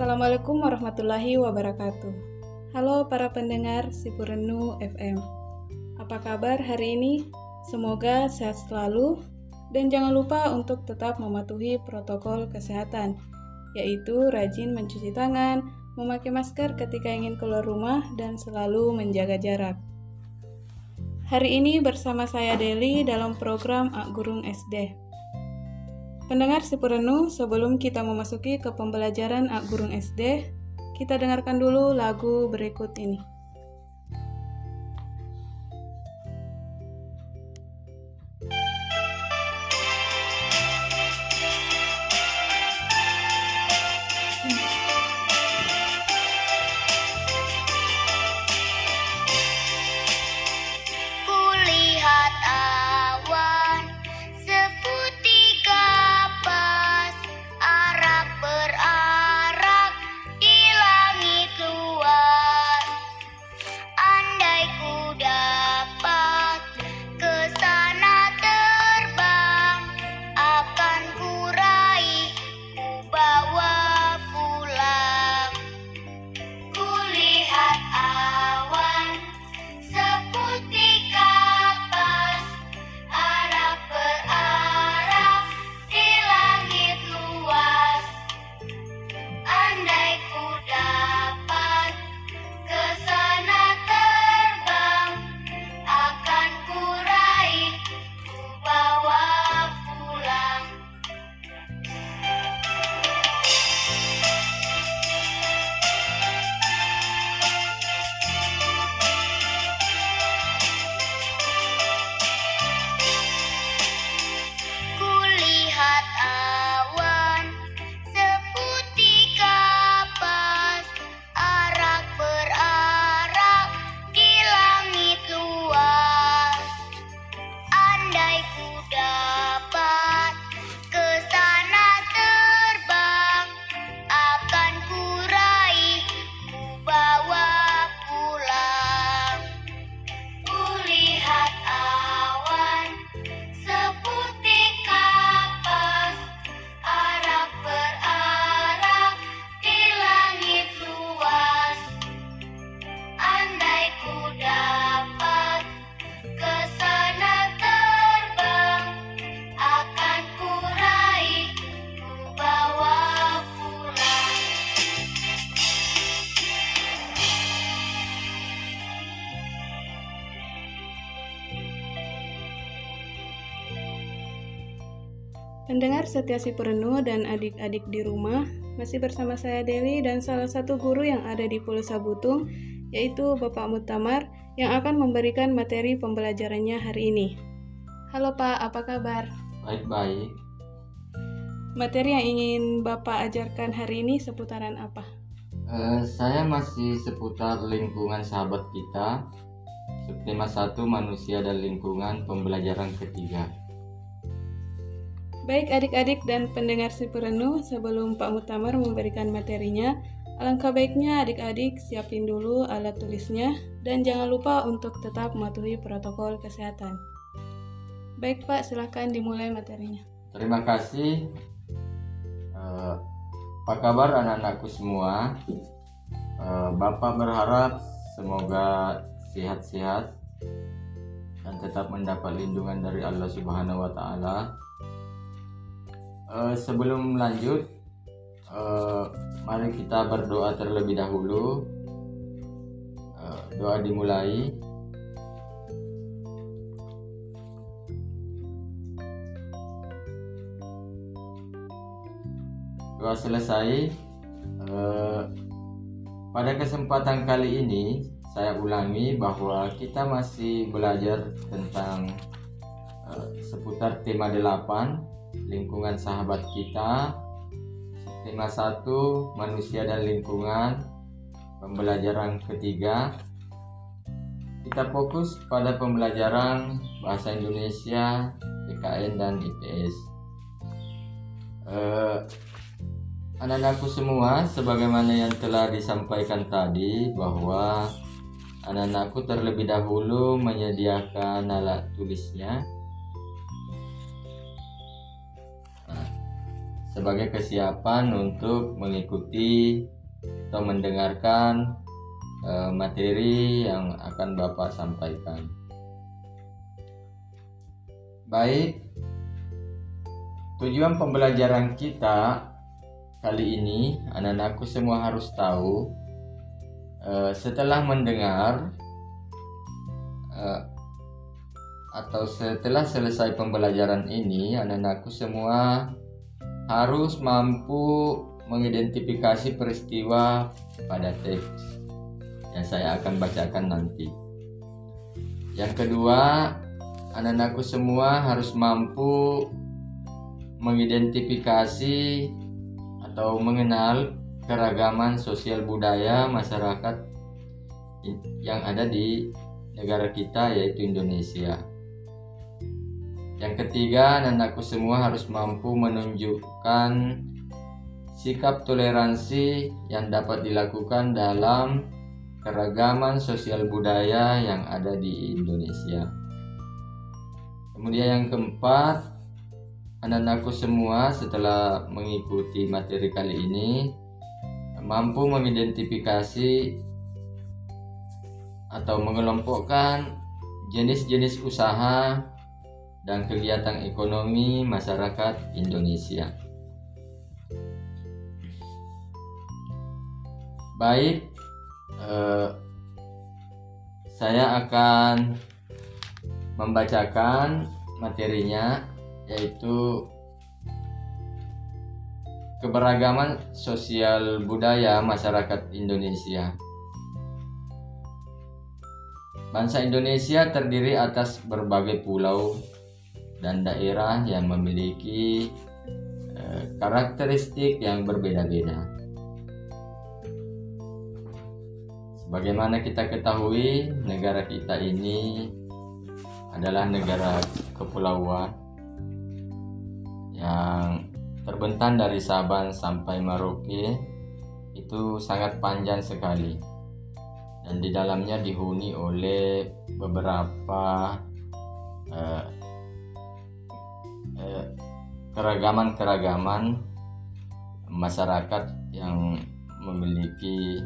Assalamualaikum warahmatullahi wabarakatuh. Halo para pendengar Sipurenu FM. Apa kabar hari ini? Semoga sehat selalu dan jangan lupa untuk tetap mematuhi protokol kesehatan, yaitu rajin mencuci tangan, memakai masker ketika ingin keluar rumah, dan selalu menjaga jarak. Hari ini bersama saya Deli dalam program Ak Gurung SD. Pendengar Sipurenu, sebelum kita memasuki ke pembelajaran Ak Gurung SD, kita dengarkan dulu lagu berikut ini. Pendengar setia si perenuh dan adik-adik di rumah, masih bersama saya Deli dan salah satu guru yang ada di Pulau Sabutung, yaitu Bapak Mutamar, yang akan memberikan materi pembelajarannya hari ini. Halo Pak, apa kabar? Baik-baik. Materi yang ingin Bapak ajarkan hari ini seputaran apa? Uh, saya masih seputar lingkungan sahabat kita, tema satu manusia dan lingkungan pembelajaran ketiga. Baik adik-adik dan pendengar si perenuh, sebelum Pak Mutamar memberikan materinya, alangkah baiknya adik-adik siapin dulu alat tulisnya dan jangan lupa untuk tetap mematuhi protokol kesehatan. Baik Pak, silahkan dimulai materinya. Terima kasih. Uh, apa kabar anak-anakku semua? Uh, Bapak berharap semoga sehat-sehat dan tetap mendapat lindungan dari Allah Subhanahu wa taala uh, sebelum lanjut uh, mari kita berdoa terlebih dahulu. Uh, doa dimulai. Doa selesai. Uh, pada kesempatan kali ini saya ulangi bahwa kita masih belajar tentang uh, seputar tema 8 lingkungan sahabat kita. Tema satu manusia dan lingkungan. Pembelajaran ketiga. Kita fokus pada pembelajaran bahasa Indonesia PKN dan IPS eh, anak-anakku semua sebagaimana yang telah disampaikan tadi bahwa anak-anakku terlebih dahulu menyediakan alat tulisnya sebagai kesiapan untuk mengikuti atau mendengarkan uh, materi yang akan Bapak sampaikan. Baik, tujuan pembelajaran kita kali ini anak-anakku semua harus tahu uh, setelah mendengar uh, atau setelah selesai pembelajaran ini anak-anakku semua harus mampu mengidentifikasi peristiwa pada teks yang saya akan bacakan nanti. Yang kedua, anak-anakku semua harus mampu mengidentifikasi atau mengenal keragaman sosial budaya masyarakat yang ada di negara kita yaitu Indonesia. Yang ketiga, anak-anakku semua harus mampu menunjukkan sikap toleransi yang dapat dilakukan dalam keragaman sosial budaya yang ada di Indonesia. Kemudian yang keempat, anak-anakku semua setelah mengikuti materi kali ini mampu mengidentifikasi atau mengelompokkan jenis-jenis usaha dan kegiatan ekonomi masyarakat Indonesia. Baik, eh, saya akan membacakan materinya yaitu keberagaman sosial budaya masyarakat Indonesia. Bangsa Indonesia terdiri atas berbagai pulau dan daerah yang memiliki eh, karakteristik yang berbeda-beda. Bagaimana kita ketahui negara kita ini adalah negara kepulauan yang terbentang dari Sabang sampai Merauke itu sangat panjang sekali dan di dalamnya dihuni oleh beberapa uh, keragaman-keragaman masyarakat yang memiliki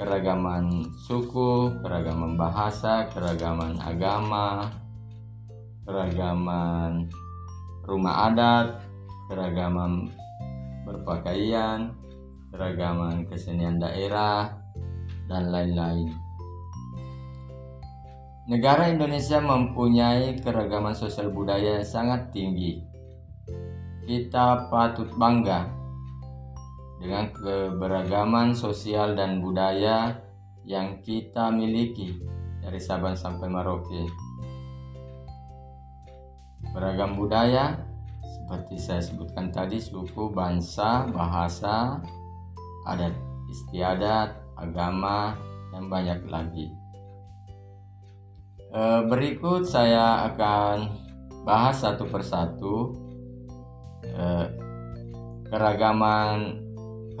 keragaman suku, keragaman bahasa, keragaman agama, keragaman rumah adat, keragaman berpakaian, keragaman kesenian daerah, dan lain-lain. Negara Indonesia mempunyai keragaman sosial budaya yang sangat tinggi. Kita patut bangga dengan keberagaman sosial dan budaya yang kita miliki dari Sabang sampai Merauke. Beragam budaya seperti saya sebutkan tadi suku, bangsa, bahasa, adat istiadat, agama, dan banyak lagi. E, berikut saya akan bahas satu persatu e, keragaman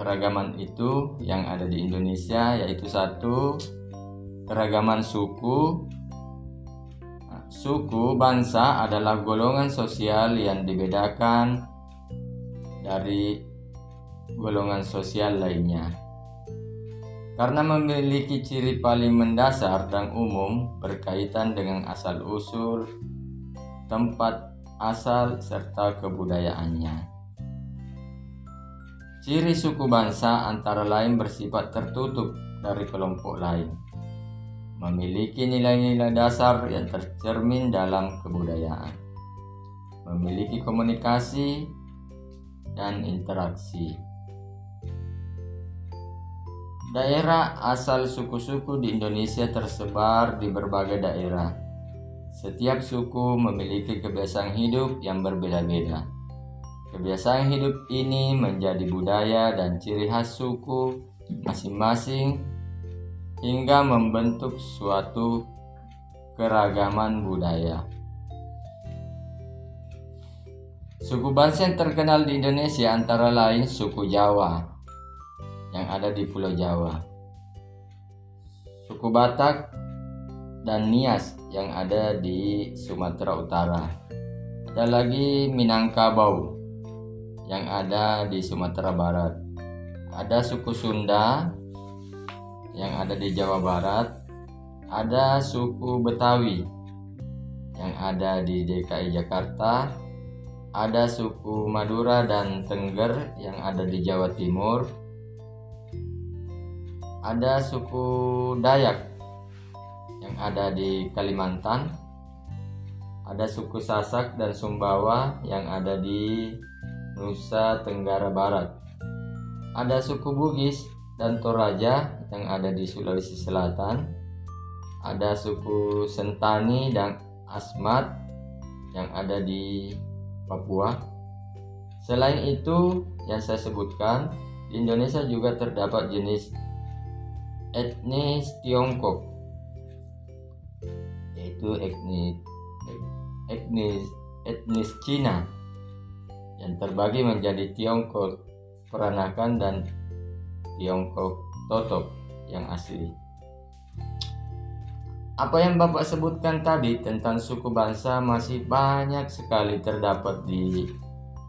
keragaman itu yang ada di Indonesia yaitu satu keragaman suku. Nah, suku bangsa adalah golongan sosial yang dibedakan dari golongan sosial lainnya. Karena memiliki ciri paling mendasar dan umum berkaitan dengan asal-usul tempat asal serta kebudayaannya. Ciri suku bangsa antara lain bersifat tertutup dari kelompok lain, memiliki nilai-nilai dasar yang tercermin dalam kebudayaan, memiliki komunikasi dan interaksi. Daerah asal suku-suku di Indonesia tersebar di berbagai daerah. Setiap suku memiliki kebiasaan hidup yang berbeda-beda Kebiasaan hidup ini menjadi budaya dan ciri khas suku masing-masing hingga membentuk suatu keragaman budaya. Suku bangsa yang terkenal di Indonesia antara lain suku Jawa yang ada di Pulau Jawa, suku Batak dan Nias yang ada di Sumatera Utara. Ada lagi Minangkabau yang ada di Sumatera Barat. Ada suku Sunda yang ada di Jawa Barat, ada suku Betawi yang ada di DKI Jakarta, ada suku Madura dan Tengger yang ada di Jawa Timur, ada suku Dayak yang ada di Kalimantan, ada suku Sasak dan Sumbawa yang ada di Nusa Tenggara Barat, ada suku Bugis dan Toraja yang ada di Sulawesi Selatan, ada suku Sentani dan Asmat yang ada di Papua. Selain itu, yang saya sebutkan, di Indonesia juga terdapat jenis etnis Tiongkok, yaitu etnis etnis etnis Cina yang terbagi menjadi Tiongkok Peranakan dan Tiongkok Totok yang asli. Apa yang Bapak sebutkan tadi tentang suku bangsa masih banyak sekali terdapat di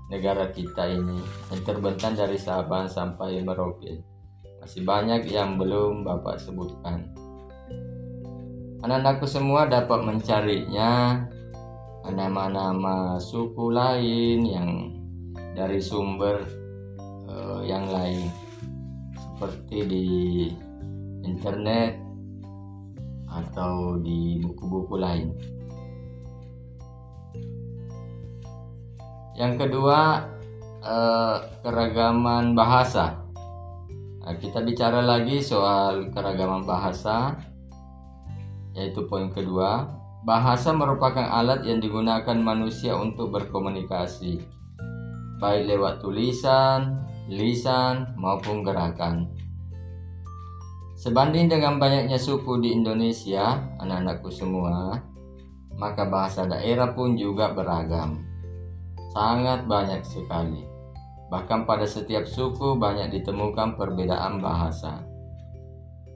negara kita ini yang terbentang dari Sabang sampai Merauke. Masih banyak yang belum Bapak sebutkan. Anak-anakku semua dapat mencarinya nama-nama suku lain yang dari sumber uh, yang lain seperti di internet atau di buku-buku lain. Yang kedua, eh, keragaman bahasa. Nah, kita bicara lagi soal keragaman bahasa, yaitu poin kedua. Bahasa merupakan alat yang digunakan manusia untuk berkomunikasi, baik lewat tulisan, lisan, maupun gerakan. Sebanding dengan banyaknya suku di Indonesia, anak-anakku semua, maka bahasa daerah pun juga beragam. Sangat banyak sekali. Bahkan pada setiap suku banyak ditemukan perbedaan bahasa.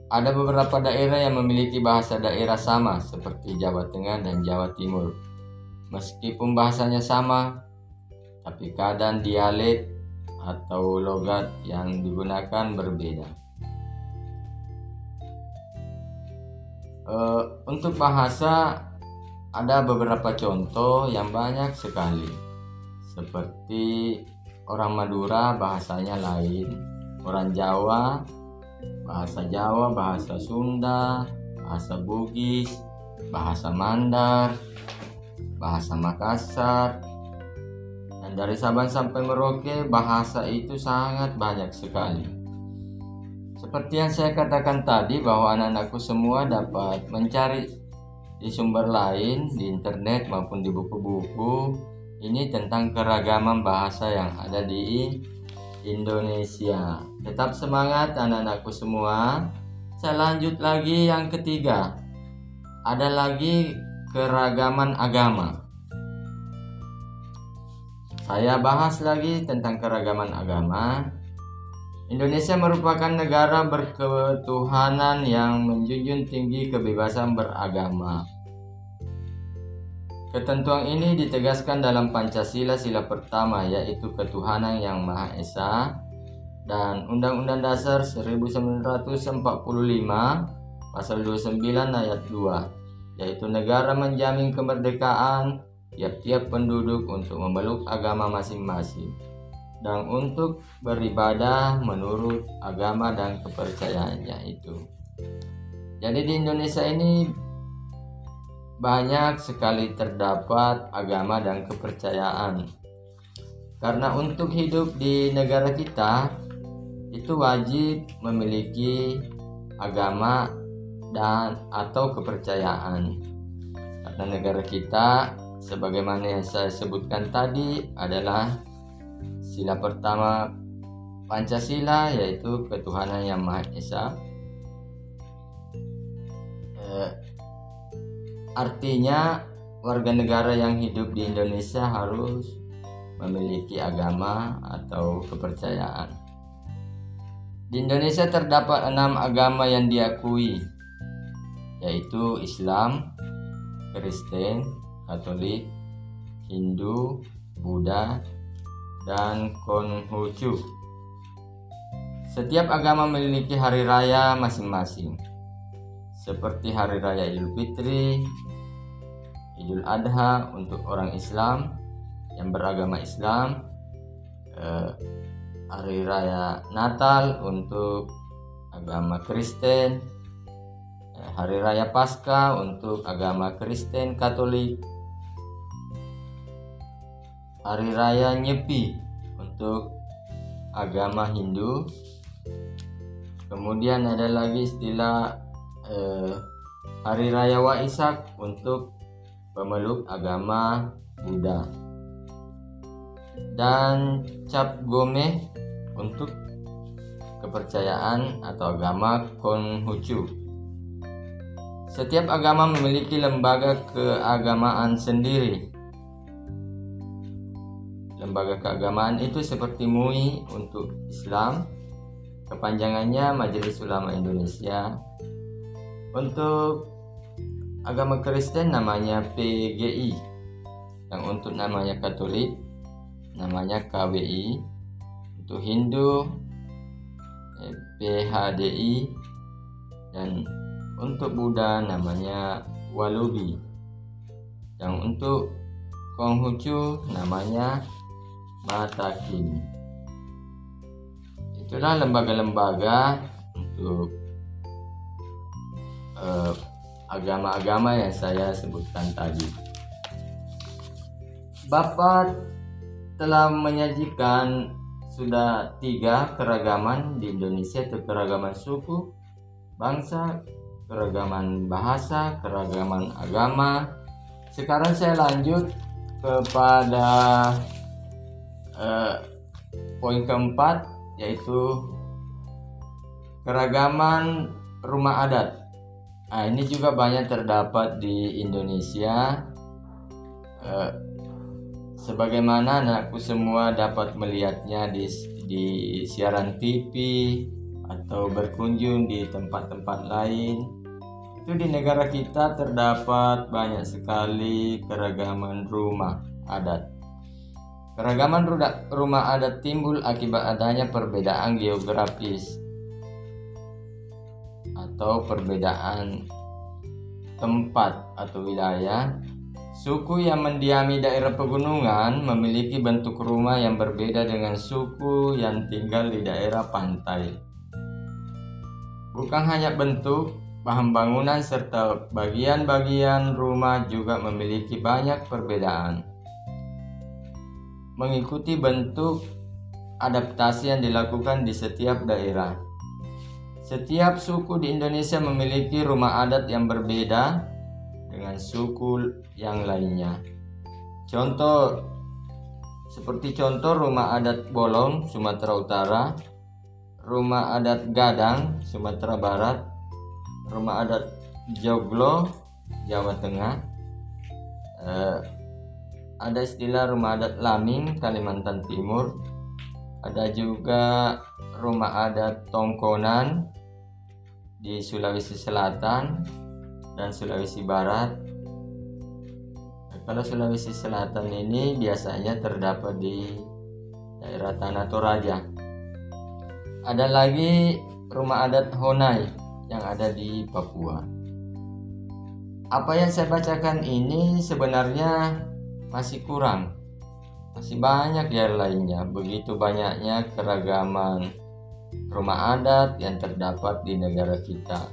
Ada beberapa daerah yang memiliki bahasa daerah sama seperti Jawa Tengah dan Jawa Timur. Meskipun bahasanya sama, tapi kadang dialek atau logat yang digunakan berbeda. Uh, untuk bahasa ada beberapa contoh yang banyak sekali. Seperti orang Madura bahasanya lain, orang Jawa bahasa Jawa, bahasa Sunda, bahasa Bugis, bahasa Mandar, bahasa Makassar. Dan dari Sabang sampai Merauke bahasa itu sangat banyak sekali. Seperti yang saya katakan tadi bahwa anak-anakku semua dapat mencari di sumber lain di internet maupun di buku-buku ini tentang keragaman bahasa yang ada di Indonesia. Tetap semangat anak-anakku semua. Saya lanjut lagi yang ketiga. Ada lagi keragaman agama. Saya bahas lagi tentang keragaman agama. Indonesia merupakan negara berketuhanan yang menjunjung tinggi kebebasan beragama. Ketentuan ini ditegaskan dalam Pancasila sila pertama yaitu ketuhanan yang Maha Esa dan Undang-Undang Dasar 1945 pasal 29 ayat 2 yaitu negara menjamin kemerdekaan tiap-tiap penduduk untuk memeluk agama masing-masing dan untuk beribadah menurut agama dan kepercayaannya itu. Jadi di Indonesia ini banyak sekali terdapat agama dan kepercayaan. Karena untuk hidup di negara kita itu wajib memiliki agama dan atau kepercayaan. Karena negara kita sebagaimana yang saya sebutkan tadi adalah Sila pertama Pancasila yaitu ketuhanan yang Maha Esa. Eh, artinya warga negara yang hidup di Indonesia harus memiliki agama atau kepercayaan. Di Indonesia terdapat enam agama yang diakui, yaitu Islam, Kristen, Katolik, Hindu, Buddha, dan Konghucu. Setiap agama memiliki hari raya masing-masing, seperti hari raya Idul Fitri, Idul Adha untuk orang Islam yang beragama Islam, eh, hari raya Natal untuk agama Kristen, eh, hari raya Paskah untuk agama Kristen Katolik, hari raya Nyepi untuk agama Hindu. Kemudian ada lagi istilah eh, hari raya Waisak untuk pemeluk agama Buddha. Dan Cap Gome untuk kepercayaan atau agama Konghucu. Setiap agama memiliki lembaga keagamaan sendiri lembaga keagamaan itu seperti MUI untuk Islam, kepanjangannya Majelis Ulama Indonesia. Untuk agama Kristen namanya PGI, yang untuk namanya Katolik namanya KWI, untuk Hindu eh, PHDI, dan untuk Buddha namanya Walubi. Yang untuk Konghucu namanya mata kini. Itulah lembaga-lembaga untuk eh, agama-agama yang saya sebutkan tadi. Bapak telah menyajikan sudah tiga keragaman di Indonesia itu keragaman suku, bangsa, keragaman bahasa, keragaman agama. Sekarang saya lanjut kepada eh, poin keempat yaitu keragaman rumah adat. Nah, ini juga banyak terdapat di Indonesia. Eh, sebagaimana anakku semua dapat melihatnya di, di siaran TV atau berkunjung di tempat-tempat lain. Itu di negara kita terdapat banyak sekali keragaman rumah adat. Keragaman rumah adat timbul akibat adanya perbedaan geografis atau perbedaan tempat atau wilayah. Suku yang mendiami daerah pegunungan memiliki bentuk rumah yang berbeda dengan suku yang tinggal di daerah pantai. Bukan hanya bentuk, bahan bangunan serta bagian-bagian rumah juga memiliki banyak perbedaan mengikuti bentuk adaptasi yang dilakukan di setiap daerah. Setiap suku di Indonesia memiliki rumah adat yang berbeda dengan suku yang lainnya. Contoh seperti contoh rumah adat Bolong Sumatera Utara, rumah adat Gadang Sumatera Barat, rumah adat Joglo Jawa Tengah, eh, ada istilah rumah adat Laming Kalimantan Timur ada juga rumah adat Tongkonan di Sulawesi Selatan dan Sulawesi Barat. Kalau Sulawesi Selatan ini biasanya terdapat di daerah Tanah Toraja. Ada lagi rumah adat Honai yang ada di Papua. Apa yang saya bacakan ini sebenarnya masih kurang. Masih banyak ya lainnya. Begitu banyaknya keragaman rumah adat yang terdapat di negara kita.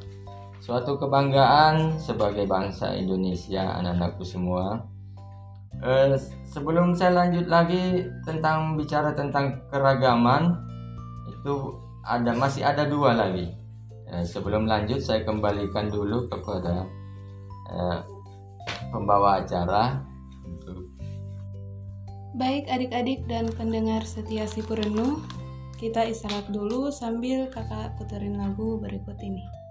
Suatu kebanggaan sebagai bangsa Indonesia anak-anakku semua. Eh, sebelum saya lanjut lagi tentang bicara tentang keragaman itu ada masih ada dua lagi. Eh, sebelum lanjut saya kembalikan dulu kepada eh, pembawa acara. Baik adik-adik dan pendengar setia si Purenu, kita istirahat dulu sambil kakak puterin lagu berikut ini.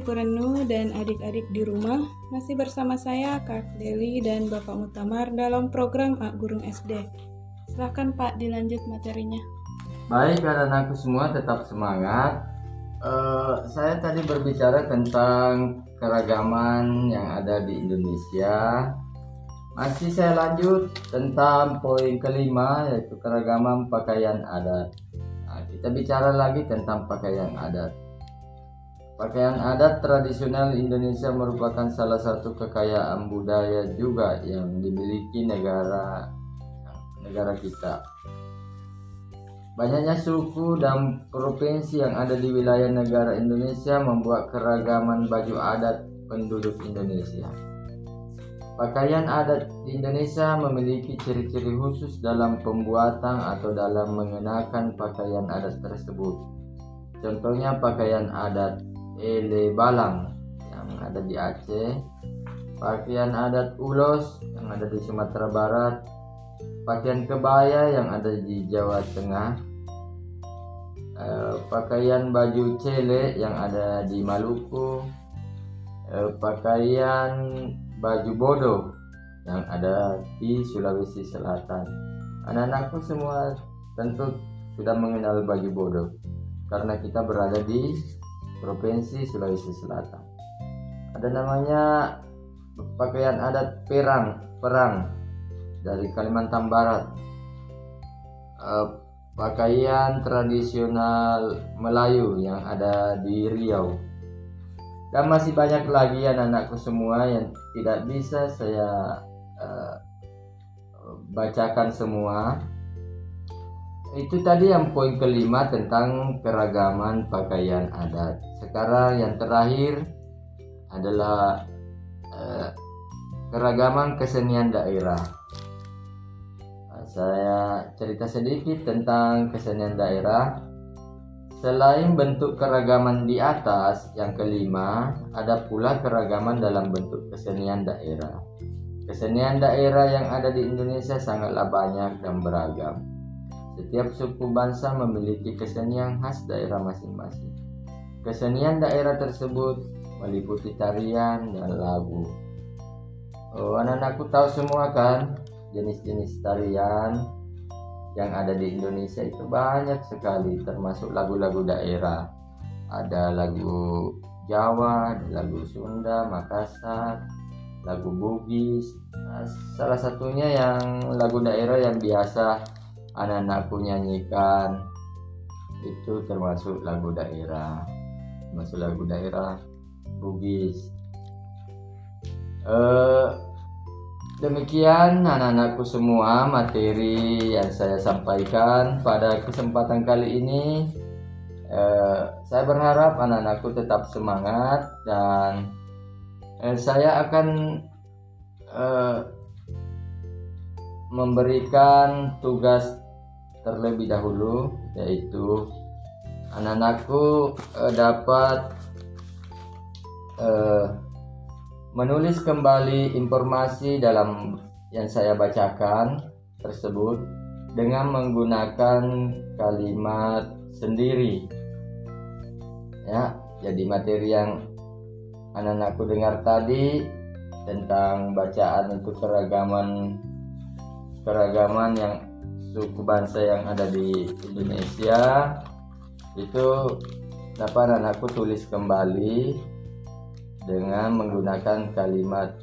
Si Purenu dan adik-adik di rumah masih bersama saya Kak Deli dan Bapak Mutamar dalam program A Gurung SD. Silahkan Pak dilanjut materinya. Baik anak-anakku semua tetap semangat. Uh, saya tadi berbicara tentang keragaman yang ada di Indonesia masih saya lanjut tentang poin kelima yaitu keragaman pakaian adat. Nah, kita bicara lagi tentang pakaian adat. Pakaian adat tradisional Indonesia merupakan salah satu kekayaan budaya juga yang dimiliki negara negara kita. Banyaknya suku dan provinsi yang ada di wilayah negara Indonesia membuat keragaman baju adat penduduk Indonesia. Pakaian adat di Indonesia memiliki ciri-ciri khusus dalam pembuatan atau dalam mengenakan pakaian adat tersebut. Contohnya pakaian adat Ele Balang yang ada di Aceh, pakaian adat Ulos yang ada di Sumatera Barat, pakaian kebaya yang ada di Jawa Tengah, eh, pakaian baju cele yang ada di Maluku, eh, pakaian baju bodoh yang ada di Sulawesi Selatan. Anak-anakku semua tentu sudah mengenal baju bodoh karena kita berada di Provinsi Sulawesi Selatan. Ada namanya pakaian adat perang, perang dari Kalimantan Barat. Uh, pakaian tradisional Melayu yang ada di Riau dan masih banyak lagi anak-anakku semua yang tidak bisa saya uh, bacakan semua itu tadi yang poin kelima tentang keragaman pakaian adat sekarang yang terakhir adalah uh, keragaman kesenian daerah saya cerita sedikit tentang kesenian daerah Selain bentuk keragaman di atas, yang kelima, ada pula keragaman dalam bentuk kesenian daerah. Kesenian daerah yang ada di Indonesia sangatlah banyak dan beragam. Setiap suku bangsa memiliki kesenian khas daerah masing-masing. Kesenian daerah tersebut meliputi tarian dan lagu. Oh, anak-anakku tahu semua kan jenis-jenis tarian, yang ada di Indonesia itu banyak sekali termasuk lagu-lagu daerah ada lagu Jawa, lagu Sunda, Makassar, lagu Bugis. Nah, salah satunya yang lagu daerah yang biasa anak-anakku nyanyikan itu termasuk lagu daerah, termasuk lagu daerah Bugis. Uh, Demikian anak-anakku semua materi yang saya sampaikan pada kesempatan kali ini. Eh, saya berharap anak-anakku tetap semangat dan eh, saya akan eh, memberikan tugas terlebih dahulu yaitu anak-anakku eh, dapat eh, menulis kembali informasi dalam yang saya bacakan tersebut dengan menggunakan kalimat sendiri. Ya jadi materi yang anak-anakku dengar tadi tentang bacaan untuk keragaman keragaman yang suku bangsa yang ada di Indonesia itu dapat anakku tulis kembali dengan menggunakan kalimat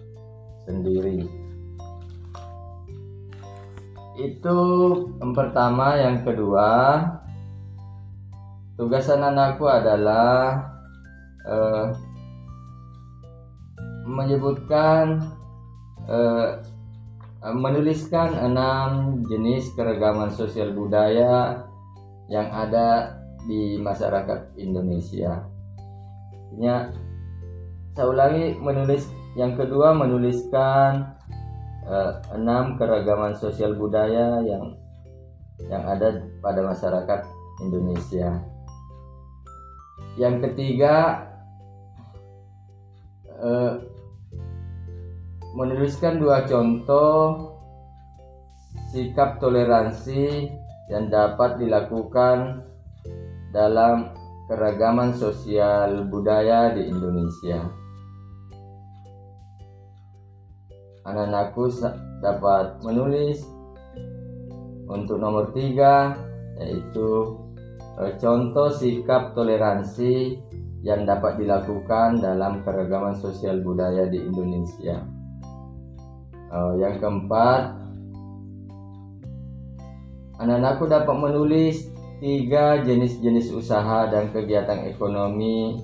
sendiri. Itu yang pertama, yang kedua, tugasan anakku adalah uh, menyebutkan uh, menuliskan enam jenis keragaman sosial budaya yang ada di masyarakat Indonesia. Artinya saya ulangi menulis yang kedua menuliskan uh, enam keragaman sosial budaya yang yang ada pada masyarakat Indonesia. Yang ketiga uh, menuliskan dua contoh sikap toleransi yang dapat dilakukan dalam keragaman sosial budaya di Indonesia. Anak-anakku dapat menulis untuk nomor tiga yaitu eh, contoh sikap toleransi yang dapat dilakukan dalam keragaman sosial budaya di Indonesia. Eh, yang keempat, anak-anakku dapat menulis tiga jenis-jenis usaha dan kegiatan ekonomi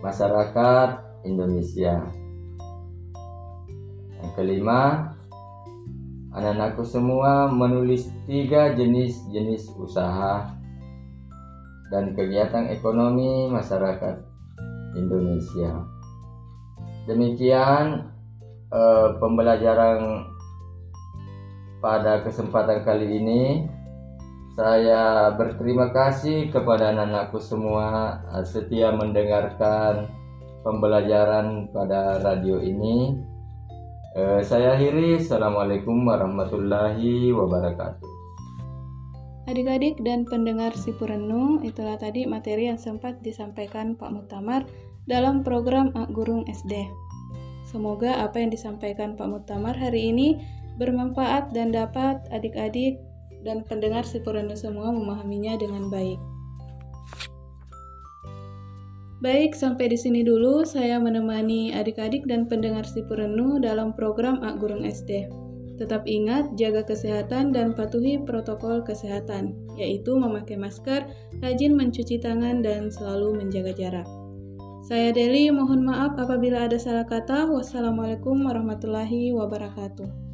masyarakat Indonesia. Yang kelima, anak-anakku semua menulis tiga jenis-jenis usaha dan kegiatan ekonomi masyarakat Indonesia. Demikian eh, pembelajaran pada kesempatan kali ini. Saya berterima kasih kepada anak-anakku semua eh, setia mendengarkan pembelajaran pada radio ini. Eh, saya akhiri. Assalamualaikum warahmatullahi wabarakatuh. Adik-adik dan pendengar si Purenu, itulah tadi materi yang sempat disampaikan Pak Mutamar dalam program Ak Gurung SD. Semoga apa yang disampaikan Pak Mutamar hari ini bermanfaat dan dapat adik-adik dan pendengar Sipurenu semua memahaminya dengan baik. Baik, sampai di sini dulu saya menemani adik-adik dan pendengar Sipurenu dalam program Ak Gurung SD. Tetap ingat jaga kesehatan dan patuhi protokol kesehatan, yaitu memakai masker, rajin mencuci tangan, dan selalu menjaga jarak. Saya Deli, mohon maaf apabila ada salah kata. Wassalamualaikum warahmatullahi wabarakatuh.